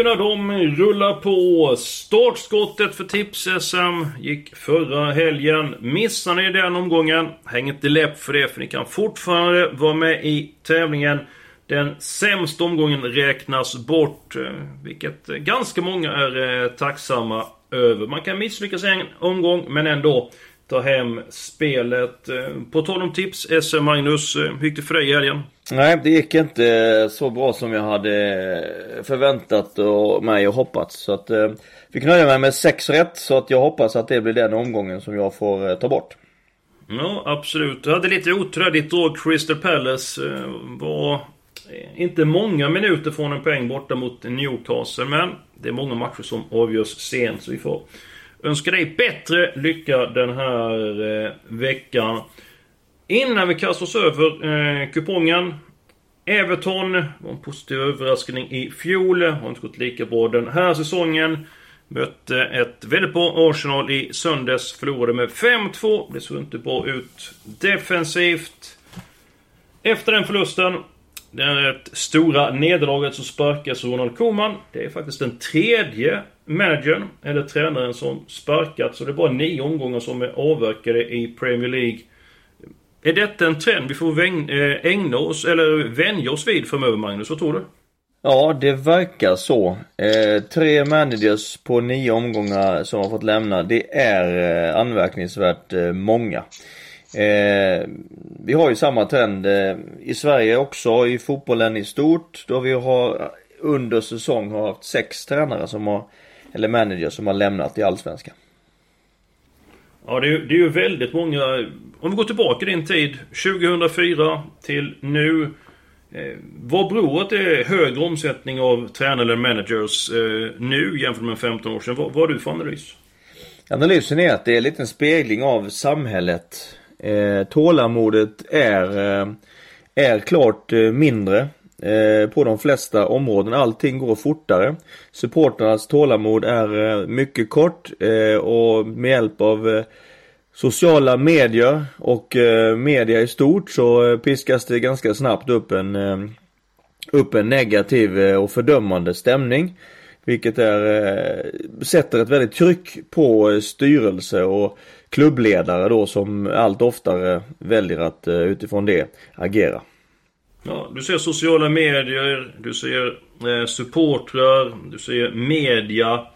Veckorna de rullar på. Startskottet för Tips-SM gick förra helgen. Missar ni den omgången, häng inte läpp för det för ni kan fortfarande vara med i tävlingen. Den sämsta omgången räknas bort, eh, vilket ganska många är eh, tacksamma över. Man kan misslyckas en omgång, men ändå ta hem spelet. Eh, på tal om tips, SM Magnus, hur gick det för dig i helgen? Nej, det gick inte så bra som jag hade förväntat mig och hoppats. Så att eh, fick nöja mig med sex rätt. Så att jag hoppas att det blir den omgången som jag får eh, ta bort. Ja, absolut. Du hade lite otur Ditt drag Crystal Palace eh, var inte många minuter från en poäng borta mot Newcastle. Men det är många matcher som avgörs sent. Så vi får önska dig bättre lycka den här eh, veckan. Innan vi kastar oss över eh, kupongen. Everton var en positiv överraskning i fjol. Har inte gått lika bra den här säsongen. Mötte ett väldigt bra Arsenal i söndags. Förlorade med 5-2. Det såg inte bra ut defensivt. Efter den förlusten det är ett stora nederlaget så sparkas Ronald Koeman. Det är faktiskt den tredje managern, eller tränaren, som sparkats. Så det är bara nio omgångar som är avverkade i Premier League. Är detta en trend vi får eh, ägna oss, eller vänja oss vid framöver, Magnus? Vad tror du? Ja, det verkar så. Eh, tre managers på nio omgångar som har fått lämna, det är eh, anmärkningsvärt eh, många. Eh, vi har ju samma trend eh, i Sverige också, i fotbollen i stort. Då vi har under säsong har haft sex tränare som har, eller managers som har lämnat i Allsvenskan. Ja, det är, det är ju väldigt många. Om vi går tillbaka i din tid, 2004 till nu. Eh, vad beror att det är högre omsättning av tränare eller managers eh, nu jämfört med 15 år sedan? Vad, vad har du för analys? Analysen är att det är en liten spegling av samhället Eh, tålamodet är, eh, är klart eh, mindre Eh, på de flesta områden. Allting går fortare. Supporternas tålamod är eh, mycket kort eh, och med hjälp av sociala medier och media i stort så piskas det ganska snabbt upp en, upp en negativ och fördömande stämning. Vilket är, sätter ett väldigt tryck på styrelse och klubbledare då som allt oftare väljer att utifrån det agera. Ja, du ser sociala medier, du ser eh, supportrar, du ser media.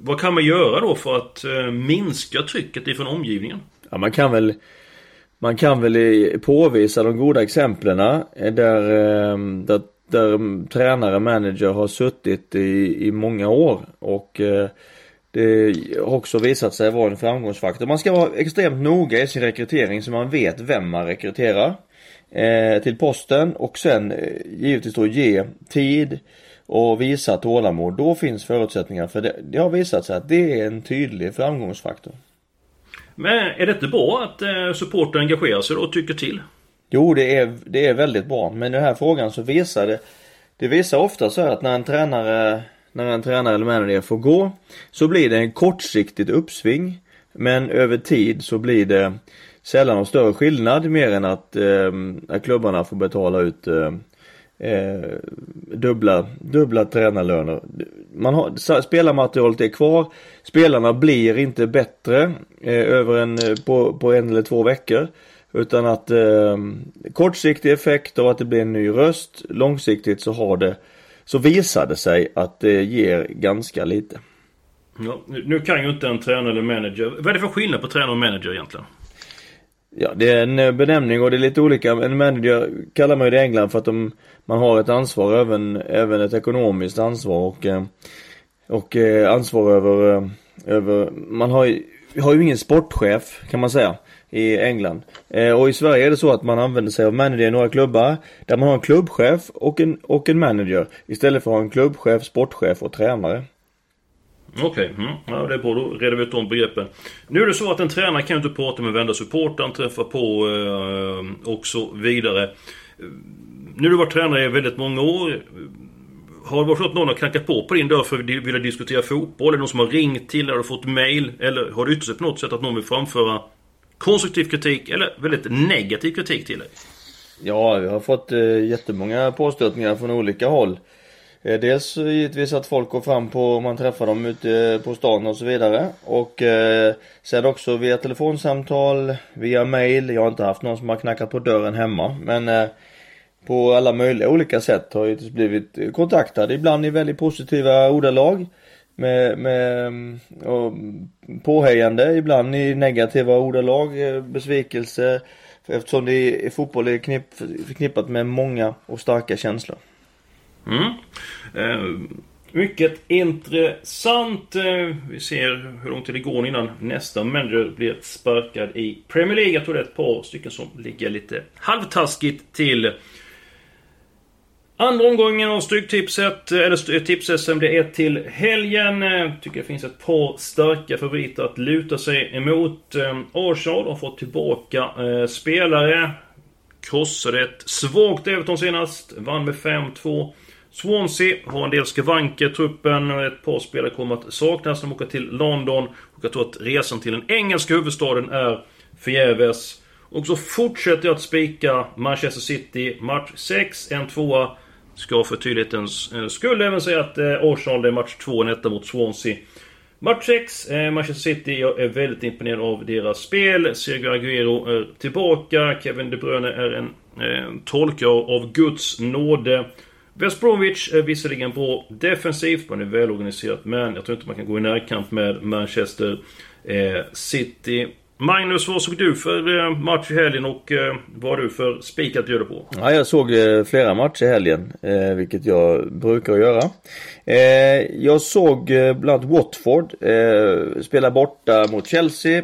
Vad kan man göra då för att eh, minska trycket ifrån omgivningen? Ja, man kan väl man kan väl påvisa de goda exemplen eh, där, eh, där, där tränare, manager har suttit i, i många år och eh, det har också visat sig vara en framgångsfaktor. Man ska vara extremt noga i sin rekrytering så man vet vem man rekryterar till posten och sen eh, givetvis då ge tid och visa tålamod. Då finns förutsättningar för det. Det har visat sig att det är en tydlig framgångsfaktor. Men är det inte bra att eh, supporter engagerar sig och tycker till? Jo, det är, det är väldigt bra. Men i den här frågan så visar det Det visar ofta så att när en tränare när en tränare eller manager får gå så blir det en kortsiktigt uppsving. Men över tid så blir det sällan någon större skillnad mer än att, eh, att klubbarna får betala ut eh, eh, dubbla, dubbla tränarlöner. Man har, spelarmaterialet är kvar. Spelarna blir inte bättre eh, över en, eh, på, på en eller två veckor. Utan att eh, kortsiktig effekt av att det blir en ny röst. Långsiktigt så har det så visar det sig att det ger ganska lite. Ja, nu kan ju inte en tränare eller manager... Vad är det för skillnad på tränare och manager egentligen? Ja, det är en eh, benämning och det är lite olika. En manager kallar man ju det i England för att de, man har ett ansvar, även, även ett ekonomiskt ansvar och, eh, och eh, ansvar över, över man har ju, har ju ingen sportchef kan man säga i England. Och i Sverige är det så att man använder sig av manager i några klubbar där man har en klubbchef och en, och en manager istället för att ha en klubbchef, sportchef och tränare. Okej, okay. mm. ja, det är bra. Då reder vi ut de begreppen. Nu är det så att en tränare kan ju inte prata med vända supportern, träffa på eh, och så vidare. Nu har du varit tränare i väldigt många år. Har det varit så att någon har knackat på på din dörr för att vilja diskutera fotboll? Är det någon som har ringt till dig? Har du fått mail? Eller har det yttrat sig på något sätt att någon vill framföra konstruktiv kritik eller väldigt negativ kritik till dig? Ja, vi har fått eh, jättemånga påstötningar från olika håll. Eh, dels givetvis att folk går fram på, om man träffar dem ute på stan och så vidare. Och eh, sen också via telefonsamtal, via mail. Jag har inte haft någon som har knackat på dörren hemma. Men eh, på alla möjliga olika sätt har jag blivit kontaktad. Ibland i väldigt positiva ordalag. Med, med mm, och påhejande, ibland i negativa ordalag, eh, besvikelse. Eftersom det är, fotboll är knipp, förknippat med många och starka känslor. Mm. Eh, mycket intressant. Eh, vi ser hur lång tid det går innan nästa manager blir sparkad i Premier League. Jag tror det är ett par stycken som ligger lite halvtaskigt till. Andra omgången av Stryktipset, eh, eller Tips-SM, det är till helgen. Eh, tycker det finns ett par starka favoriter att luta sig emot. Eh, Arsenal har fått tillbaka spelare. Krossade ett svagt Everton senast. Vann med 5-2. Swansea har en del skavanker i truppen. Ett par spelare kommer att saknas när de åker till London. Och jag tror att resan till den engelska huvudstaden är förgäves. Och så fortsätter jag att spika Manchester City. Match 6, en tvåa. Ska för tydlighetens eh, skull även säga att eh, Arsenal är match 2, en etta mot Swansea. Match 6, eh, Manchester City. Jag är väldigt imponerad av deras spel. Sergio Aguero är tillbaka. Kevin De Bruyne är en eh, tolkare av Guds nåde. West Bromwich är visserligen bra defensivt, man är välorganiserat, men jag tror inte man kan gå i närkamp med Manchester eh, City. Magnus, vad såg du för eh, match i helgen och eh, vad har du för spik att bjuda på? Ja, jag såg eh, flera matcher i helgen, vilket jag brukar göra. Jag såg bland annat Watford spela borta mot Chelsea.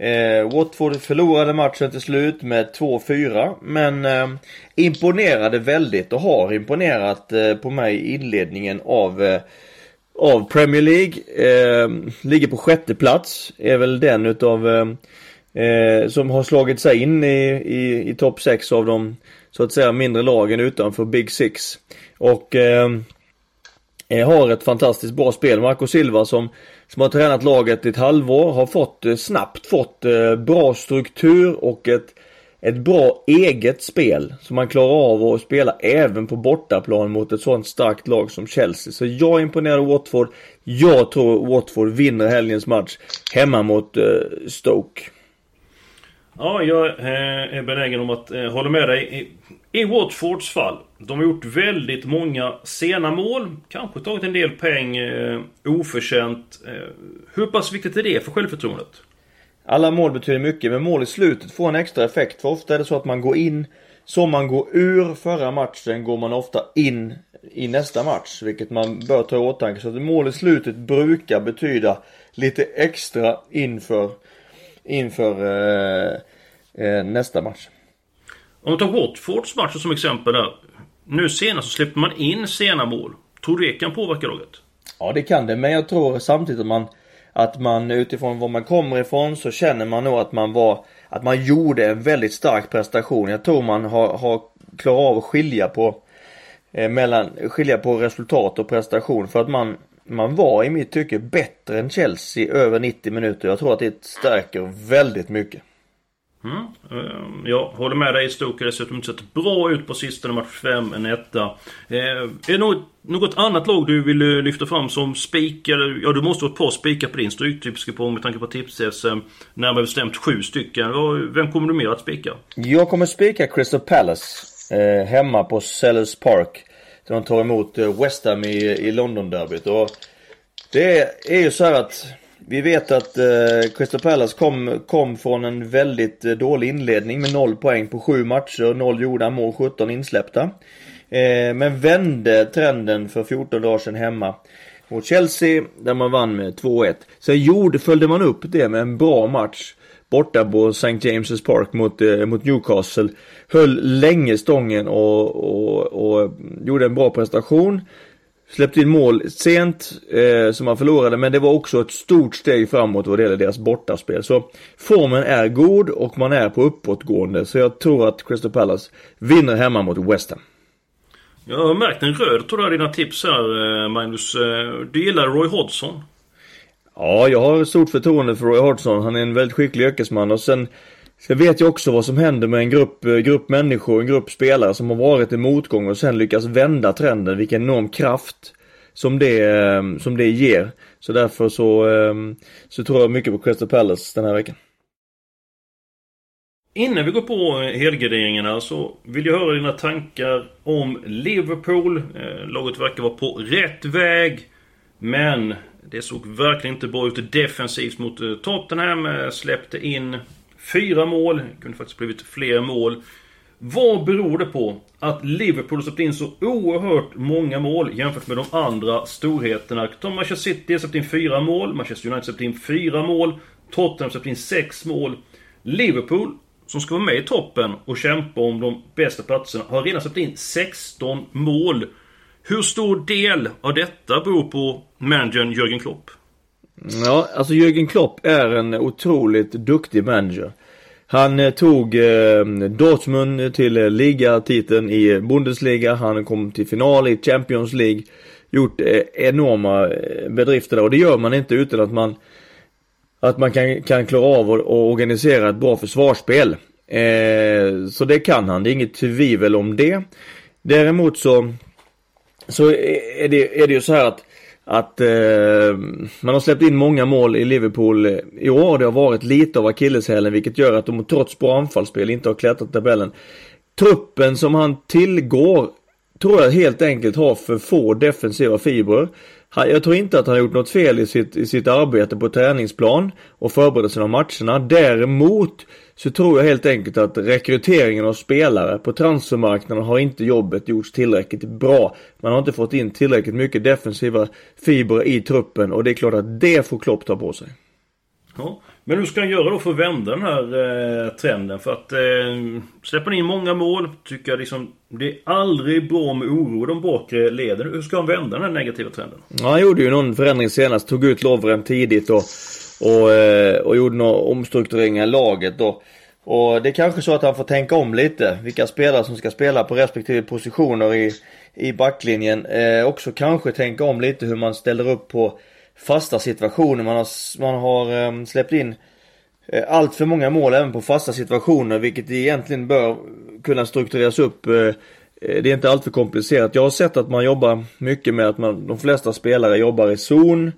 Eh, Watford förlorade matchen till slut med 2-4 men eh, imponerade väldigt och har imponerat eh, på mig i inledningen av eh, av Premier League. Eh, ligger på sjätte plats. Är väl den utav eh, eh som har slagit sig in i, i, i topp 6 av de så att säga mindre lagen utanför Big Six. Och eh, eh, har ett fantastiskt bra spel. Marco Silva som som har tränat laget i ett halvår, har fått eh, snabbt fått eh, bra struktur och ett, ett bra eget spel. som man klarar av att spela även på bortaplan mot ett sånt starkt lag som Chelsea. Så jag är imponerad av Watford. Jag tror Watford vinner helgens match hemma mot eh, Stoke. Ja, jag är benägen om att hålla med dig. I Watfords fall. De har gjort väldigt många sena mål. Kanske tagit en del poäng eh, oförtjänt. Eh, hur pass viktigt är det för självförtroendet? Alla mål betyder mycket, men mål i slutet får en extra effekt. För ofta är det så att man går in som man går ur förra matchen går man ofta in i nästa match. Vilket man bör ta i åtanke. Så att mål i slutet brukar betyda lite extra inför, inför eh, eh, nästa match. Om vi tar Watfords match som exempel där. Nu senast så släppte man in sena mål. Tror du det kan påverka laget? Ja det kan det, men jag tror samtidigt att man att man utifrån var man kommer ifrån så känner man nog att man var Att man gjorde en väldigt stark prestation. Jag tror man har, har klarat av att skilja på eh, mellan, skilja på resultat och prestation för att man man var i mitt tycke bättre än Chelsea över 90 minuter. Jag tror att det stärker väldigt mycket. Mm. Ehm, Jag håller med dig. Stoke har dessutom sett bra ut på sistone. Match 5, en etta. Eh, är det något, något annat lag du vill eh, lyfta fram som spikar? Ja, du måste ha ett par spikar på din stryktipskupong med tanke på tips-SM. Eh, närmare bestämt sju stycken. Vem kommer du mer att spika? Jag kommer spika Crystal Palace. Eh, hemma på Sellers Park. Där de tar emot eh, West Ham i, i London-derbyt. Och det är, är ju så här att vi vet att eh, Crystal Palace kom, kom från en väldigt eh, dålig inledning med 0 poäng på 7 matcher, 0 gjorda mål, 17 insläppta. Eh, men vände trenden för 14 dagar sedan hemma mot Chelsea där man vann med 2-1. Sen gjorde, följde man upp det med en bra match borta på St. James's Park mot, eh, mot Newcastle. Höll länge stången och, och, och gjorde en bra prestation Släppte in mål sent eh, som man förlorade men det var också ett stort steg framåt vad det gäller deras bortaspel. Så formen är god och man är på uppåtgående så jag tror att Crystal Palace vinner hemma mot West Ham. Jag har märkt en röd tråd i dina tips här eh, Magnus. Eh, du gillar Roy Hodgson? Ja, jag har stort förtroende för Roy Hodgson. Han är en väldigt skicklig yrkesman och sen Sen vet jag också vad som händer med en grupp, eh, grupp människor, en grupp spelare som har varit i motgång och sen lyckas vända trenden. Vilken enorm kraft som det, eh, som det ger. Så därför så, eh, så tror jag mycket på Crystal Palace den här veckan. Innan vi går på helgarderingarna så vill jag höra dina tankar om Liverpool. Laget verkar vara på rätt väg. Men det såg verkligen inte bra ut defensivt mot Tottenham. Släppte in fyra mål. Det kunde faktiskt blivit fler mål. Vad beror det på att Liverpool släppte in så oerhört många mål jämfört med de andra storheterna? Manchester City släppte in fyra mål. Manchester United släppte in fyra mål. Tottenham släppte in sex mål. Liverpool som ska vara med i toppen och kämpa om de bästa platserna har redan släppt in 16 mål. Hur stor del av detta beror på managern Jörgen Klopp? Ja, alltså Jürgen Klopp är en otroligt duktig manager. Han eh, tog eh, Dortmund till eh, ligatiteln i Bundesliga. Han kom till final i Champions League. Gjort eh, enorma eh, bedrifter där och det gör man inte utan att man att man kan, kan klara av att organisera ett bra försvarsspel. Eh, så det kan han, det är inget tvivel om det. Däremot så, så är, det, är det ju så här att att eh, man har släppt in många mål i Liverpool i år. Det har varit lite av akilleshälen vilket gör att de trots bra anfallsspel inte har klättrat tabellen. Truppen som han tillgår tror jag helt enkelt har för få defensiva fibrer. Jag tror inte att han har gjort något fel i sitt, i sitt arbete på träningsplan och förberedelsen av matcherna. Däremot så tror jag helt enkelt att rekryteringen av spelare på transfermarknaden har inte jobbet gjorts tillräckligt bra. Man har inte fått in tillräckligt mycket defensiva fibrer i truppen och det är klart att det får Klopp ta på sig. Ja. Men hur ska han göra då för att vända den här eh, trenden? För att eh, släpper in många mål, tycker jag liksom det är aldrig bra med oro i de bakre leden. Hur ska han vända den här negativa trenden? Ja, han gjorde ju någon förändring senast. Tog ut Lovren tidigt och, och, eh, och gjorde några omstruktureringar i laget då. Och det är kanske så att han får tänka om lite. Vilka spelare som ska spela på respektive positioner i, i backlinjen. Eh, också kanske tänka om lite hur man ställer upp på fasta situationer. Man har, man har ehm, släppt in uh, allt för många mål även på fasta situationer vilket egentligen bör kunna struktureras upp. Eh, det är inte alltför komplicerat. Jag har sett att man jobbar mycket med att man, de flesta spelare jobbar i zon.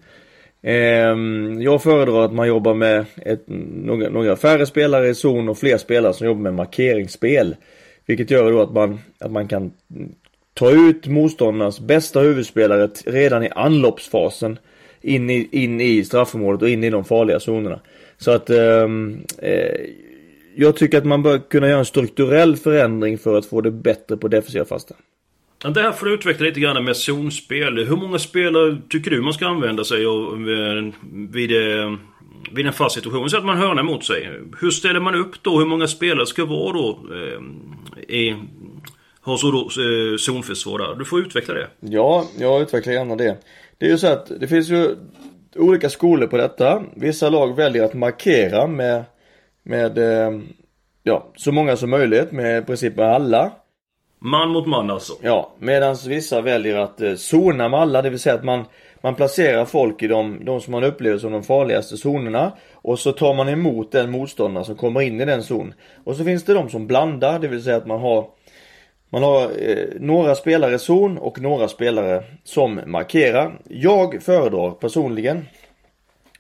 Ehm, jag föredrar att man jobbar med ett, några, några färre spelare i zon och fler spelare som jobbar med markeringsspel. Vilket gör då att man, att man kan ta ut motståndarnas bästa huvudspelare redan i anloppsfasen in i, in i straffområdet och in i de farliga zonerna. Så att ehm, eh, jag tycker att man bör kunna göra en strukturell förändring för att få det bättre på defensiva fasta. Det här får du utveckla lite grann med zonspel. Hur många spelare tycker du man ska använda sig av eh, vid, eh, vid, en fast situation? Så att man hörnar mot sig. Hur ställer man upp då? Hur många spelare ska vara då? Eh, I, har så då zonförsvar där? Du får utveckla det. Ja, jag utvecklar gärna det. Det är ju så att det finns ju olika skolor på detta. Vissa lag väljer att markera med, med ja, så många som möjligt med i princip med alla. Man mot man alltså? Ja, medan vissa väljer att eh, zona med alla, det vill säga att man, man placerar folk i de, de som man upplever som de farligaste zonerna. Och så tar man emot den motståndare som kommer in i den zonen. Och så finns det de som blandar, det vill säga att man har man har eh, några spelare zon och några spelare som markerar. Jag föredrar personligen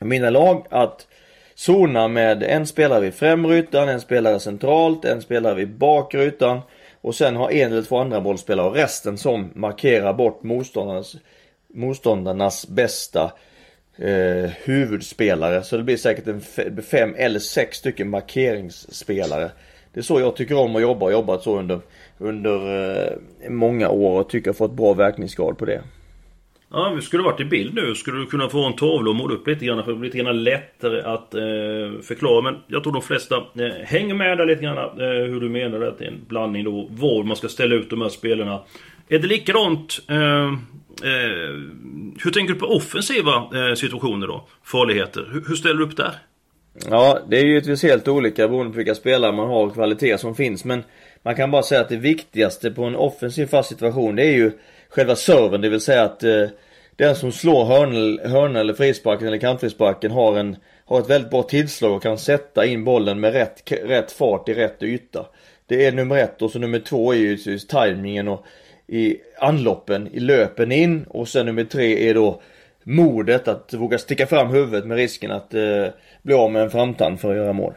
mina lag att zona med en spelare vid främre ytan, en spelare centralt, en spelare vid bakre och sen ha en eller två andra bollspelare och resten som markerar bort motståndarnas, motståndarnas bästa eh, huvudspelare. Så det blir säkert en fem eller sex stycken markeringsspelare. Det är så jag tycker om att jobba och jobbat så under under eh, många år och tycker jag fått bra verkningsgrad på det. Ja, vi skulle varit i bild nu. Skulle du kunna få en tavla och måla upp lite grann för det blir lite grann lättare att eh, förklara. Men jag tror de flesta eh, hänger med där lite grann eh, hur du menar. Att det är en blandning då Var man ska ställa ut de här spelarna. Är det likadant eh, eh, Hur tänker du på offensiva eh, situationer då? Farligheter. Hur, hur ställer du upp där? Ja, det är ju givetvis helt olika beroende på vilka spelare man har och kvalitet som finns. Men man kan bara säga att det viktigaste på en offensiv fast situation det är ju själva serven. Det vill säga att eh, den som slår hörn, eller frisparken eller kantfrisparken har, en, har ett väldigt bra tillslag och kan sätta in bollen med rätt, rätt fart i rätt yta. Det är nummer ett och så nummer två är ju just tajmingen och i anloppen, i löpen in och sen nummer tre är då modet att våga sticka fram huvudet med risken att eh, bli av med en framtand för att göra mål.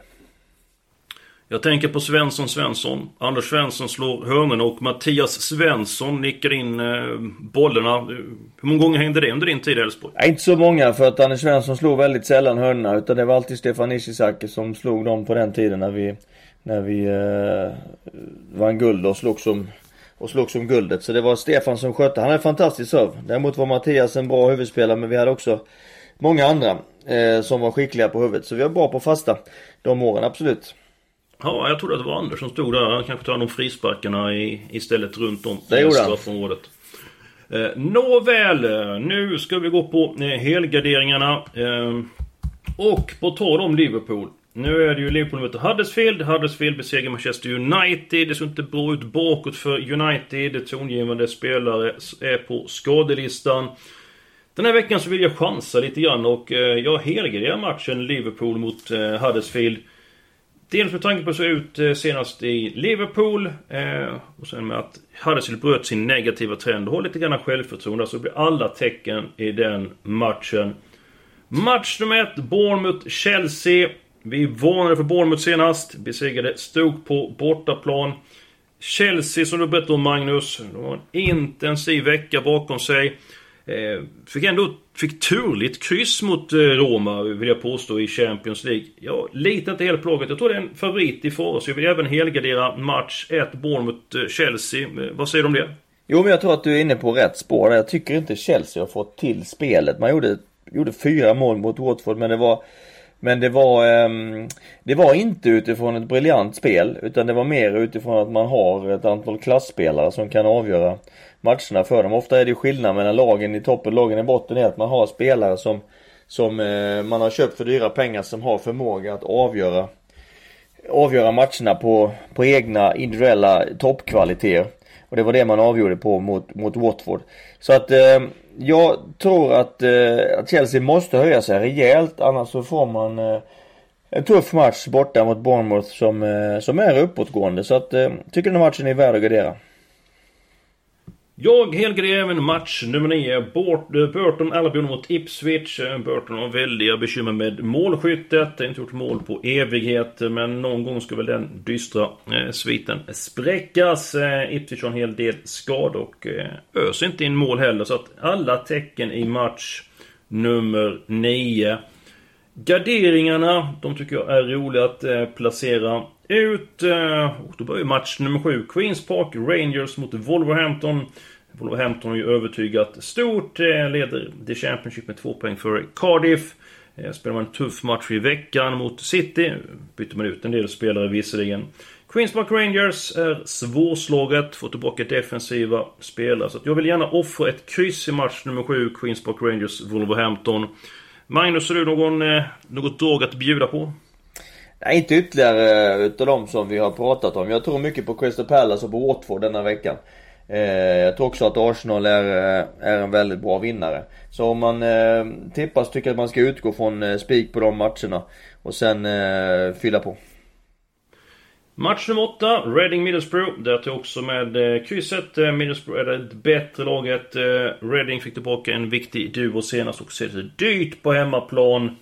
Jag tänker på Svensson Svensson. Anders Svensson slår hörnorna och Mattias Svensson nickar in eh, bollarna. Hur många gånger hände det under din tid i Elfsborg? Inte så många för att Anders Svensson slog väldigt sällan hörnorna utan det var alltid Stefan Ishizaki som slog dem på den tiden när vi när vi eh, vann guld och slogs om och slog som guldet. Så det var Stefan som skötte. Han är fantastisk serv. Däremot var Mattias en bra huvudspelare men vi hade också många andra eh, som var skickliga på huvudet. Så vi var bra på fasta de åren, absolut. Ja, jag trodde att det var Anders som stod där. Han kanske tar om frisparkarna i, istället runt om det han. Eh, nåväl, nu ska vi gå på eh, helgarderingarna. Eh, och på tal om Liverpool. Nu är det ju Liverpool mot Huddersfield. Huddersfield besegrar Manchester United. Det ser inte bra ut bakåt för United. Tongivande spelare är på skadelistan. Den här veckan så vill jag chansa lite grann och eh, jag helgarderar matchen Liverpool mot eh, Huddersfield. Dels med tanke på hur det såg ut eh, senast i Liverpool. Eh, och sen med att Huddersfield bröt sin negativa trend. Har lite grann självförtroende. Så blir alla tecken i den matchen. Match nummer ett, Bournemouth-Chelsea. Vi varnade för Bournemouth senast. Besegrade Stoke på bortaplan. Chelsea som du berättade om Magnus. De har en intensiv vecka bakom sig. Eh, fick ändå fick turligt kryss mot eh, Roma vill jag påstå i Champions League. Jag litar inte helt på laget. Jag tror det är en favorit i för oss. Jag vill även helgardera match 1 Bournemouth-Chelsea. Eh, eh, vad säger du om det? Jo men jag tror att du är inne på rätt spår. Jag tycker inte Chelsea har fått till spelet. Man gjorde, gjorde fyra mål mot Watford men det var men det var, ehm, det var inte utifrån ett briljant spel utan det var mer utifrån att man har ett antal klassspelare som kan avgöra matcherna för dem. Ofta är det skillnad mellan lagen i toppen och lagen i botten är att man har spelare som, som eh, man har köpt för dyra pengar som har förmåga att avgöra avgöra matcherna på, på egna individuella toppkvaliteter. Och det var det man avgjorde på mot, mot Watford. Så att eh, jag tror att, eh, att Chelsea måste höja sig rejält annars så får man eh, en tuff match borta mot Bournemouth som, eh, som är uppåtgående. Så att eh, tycker den här matchen är värd att gardera. Jag helgarderar även match nummer 9. Eh, Burton Albion mot Ipswich. Eh, Burton har väldiga bekymmer med målskyttet. Har Inte gjort mål på evighet. Men någon gång ska väl den dystra eh, sviten spräckas. Eh, Ipswich har en hel del skador och eh, öser inte in mål heller. Så att alla tecken i match nummer 9. Garderingarna, de tycker jag är roliga att eh, placera ut. Eh, och då börjar match nummer 7. Queens Park Rangers mot Wolverhampton. Wolverhampton har ju övertygat stort. Eh, leder The Championship med två poäng för Cardiff. Eh, spelar man en tuff match i veckan mot City. Byter man ut en del spelare visserligen. Queens Park Rangers är svårslaget. Får tillbaka defensiva spelare. Så jag vill gärna offra ett kryss i match nummer 7. Queens Park Rangers Wolverhampton. Magnus, har du någon, eh, något drag att bjuda på? Nej, inte ytterligare eh, utav de som vi har pratat om. Jag tror mycket på Crystal Palace och på Watford denna veckan. Eh, jag tror också att Arsenal är, är en väldigt bra vinnare. Så om man tippas, tycker jag att man ska utgå från spik på de matcherna. Och sen fylla på. Match nummer 8, Reading Middlesbrough. Där tog också med eh, krysset. Eh, Middlesbrough är det bättre laget. Eh, Reading fick tillbaka en viktig duo senast och ser dyrt på hemmaplan.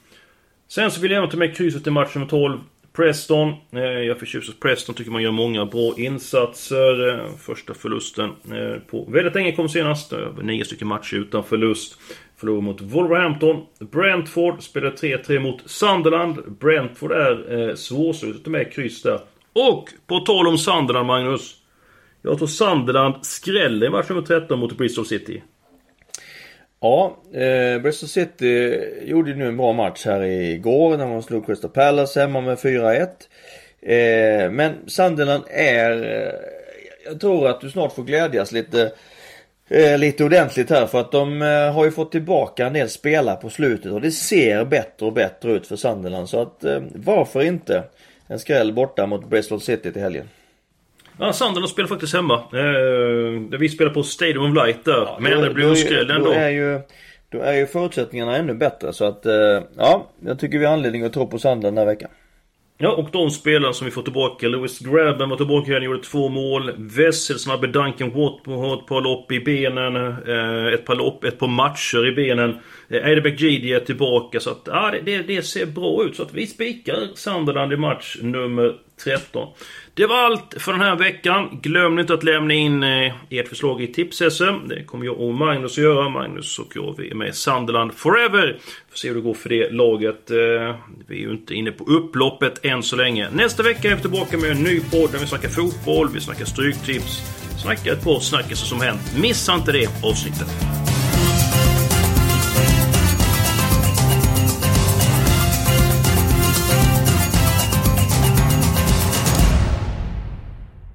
Sen så vill jag även ta med krysset i match nummer 12. Preston. Eh, jag förtjust att Preston tycker man gör många bra insatser. Eh, första förlusten eh, på väldigt länge kom senast. Över nio stycken matcher utan förlust. Förlorade mot Wolverhampton. Brentford spelade 3-3 mot Sunderland. Brentford är eh, svårslutet med kryss där. Och på tal om Sunderland Magnus. Jag tror Sunderland skräller i match nummer 13 mot Bristol City. Ja, eh, Bristol City gjorde ju nu en bra match här igår när man slog Crystal Palace hemma med 4-1. Eh, men Sunderland är... Eh, jag tror att du snart får glädjas lite eh, lite ordentligt här för att de eh, har ju fått tillbaka en del spelare på slutet och det ser bättre och bättre ut för Sunderland så att eh, varför inte en skräll borta mot Bristol City till helgen. Ja, Sunderland spelar faktiskt hemma. Eh, vi spelar på Stadium of Light där. Ja, men det blir en skräll ändå. Då är, ju, då är ju förutsättningarna ännu bättre så att eh, ja, jag tycker vi har anledning att tro på Sunderland den här veckan. Ja, och de spelarna som vi får tillbaka. Lewis Grabben var tillbaka han gjorde två mål. Wessel snabbe Duncan Watford har ett par lopp i benen. Eh, ett par lopp, ett par matcher i benen. Eh, Adebeck Eidebeck Gidi är tillbaka så att ja, det, det ser bra ut. Så att vi spikar Sunderland i match nummer 13. Det var allt för den här veckan. Glöm inte att lämna in eh, ert förslag i tips-SM. Det kommer jag och Magnus att göra. Magnus och jag vi är med i Sunderland Forever. Får se hur det går för det laget. Eh, vi är ju inte inne på upploppet än så länge. Nästa vecka är vi tillbaka med en ny podd där vi snackar fotboll, vi snackar stryktips, snackar ett par snackisar som hänt. Missa inte det avsnittet.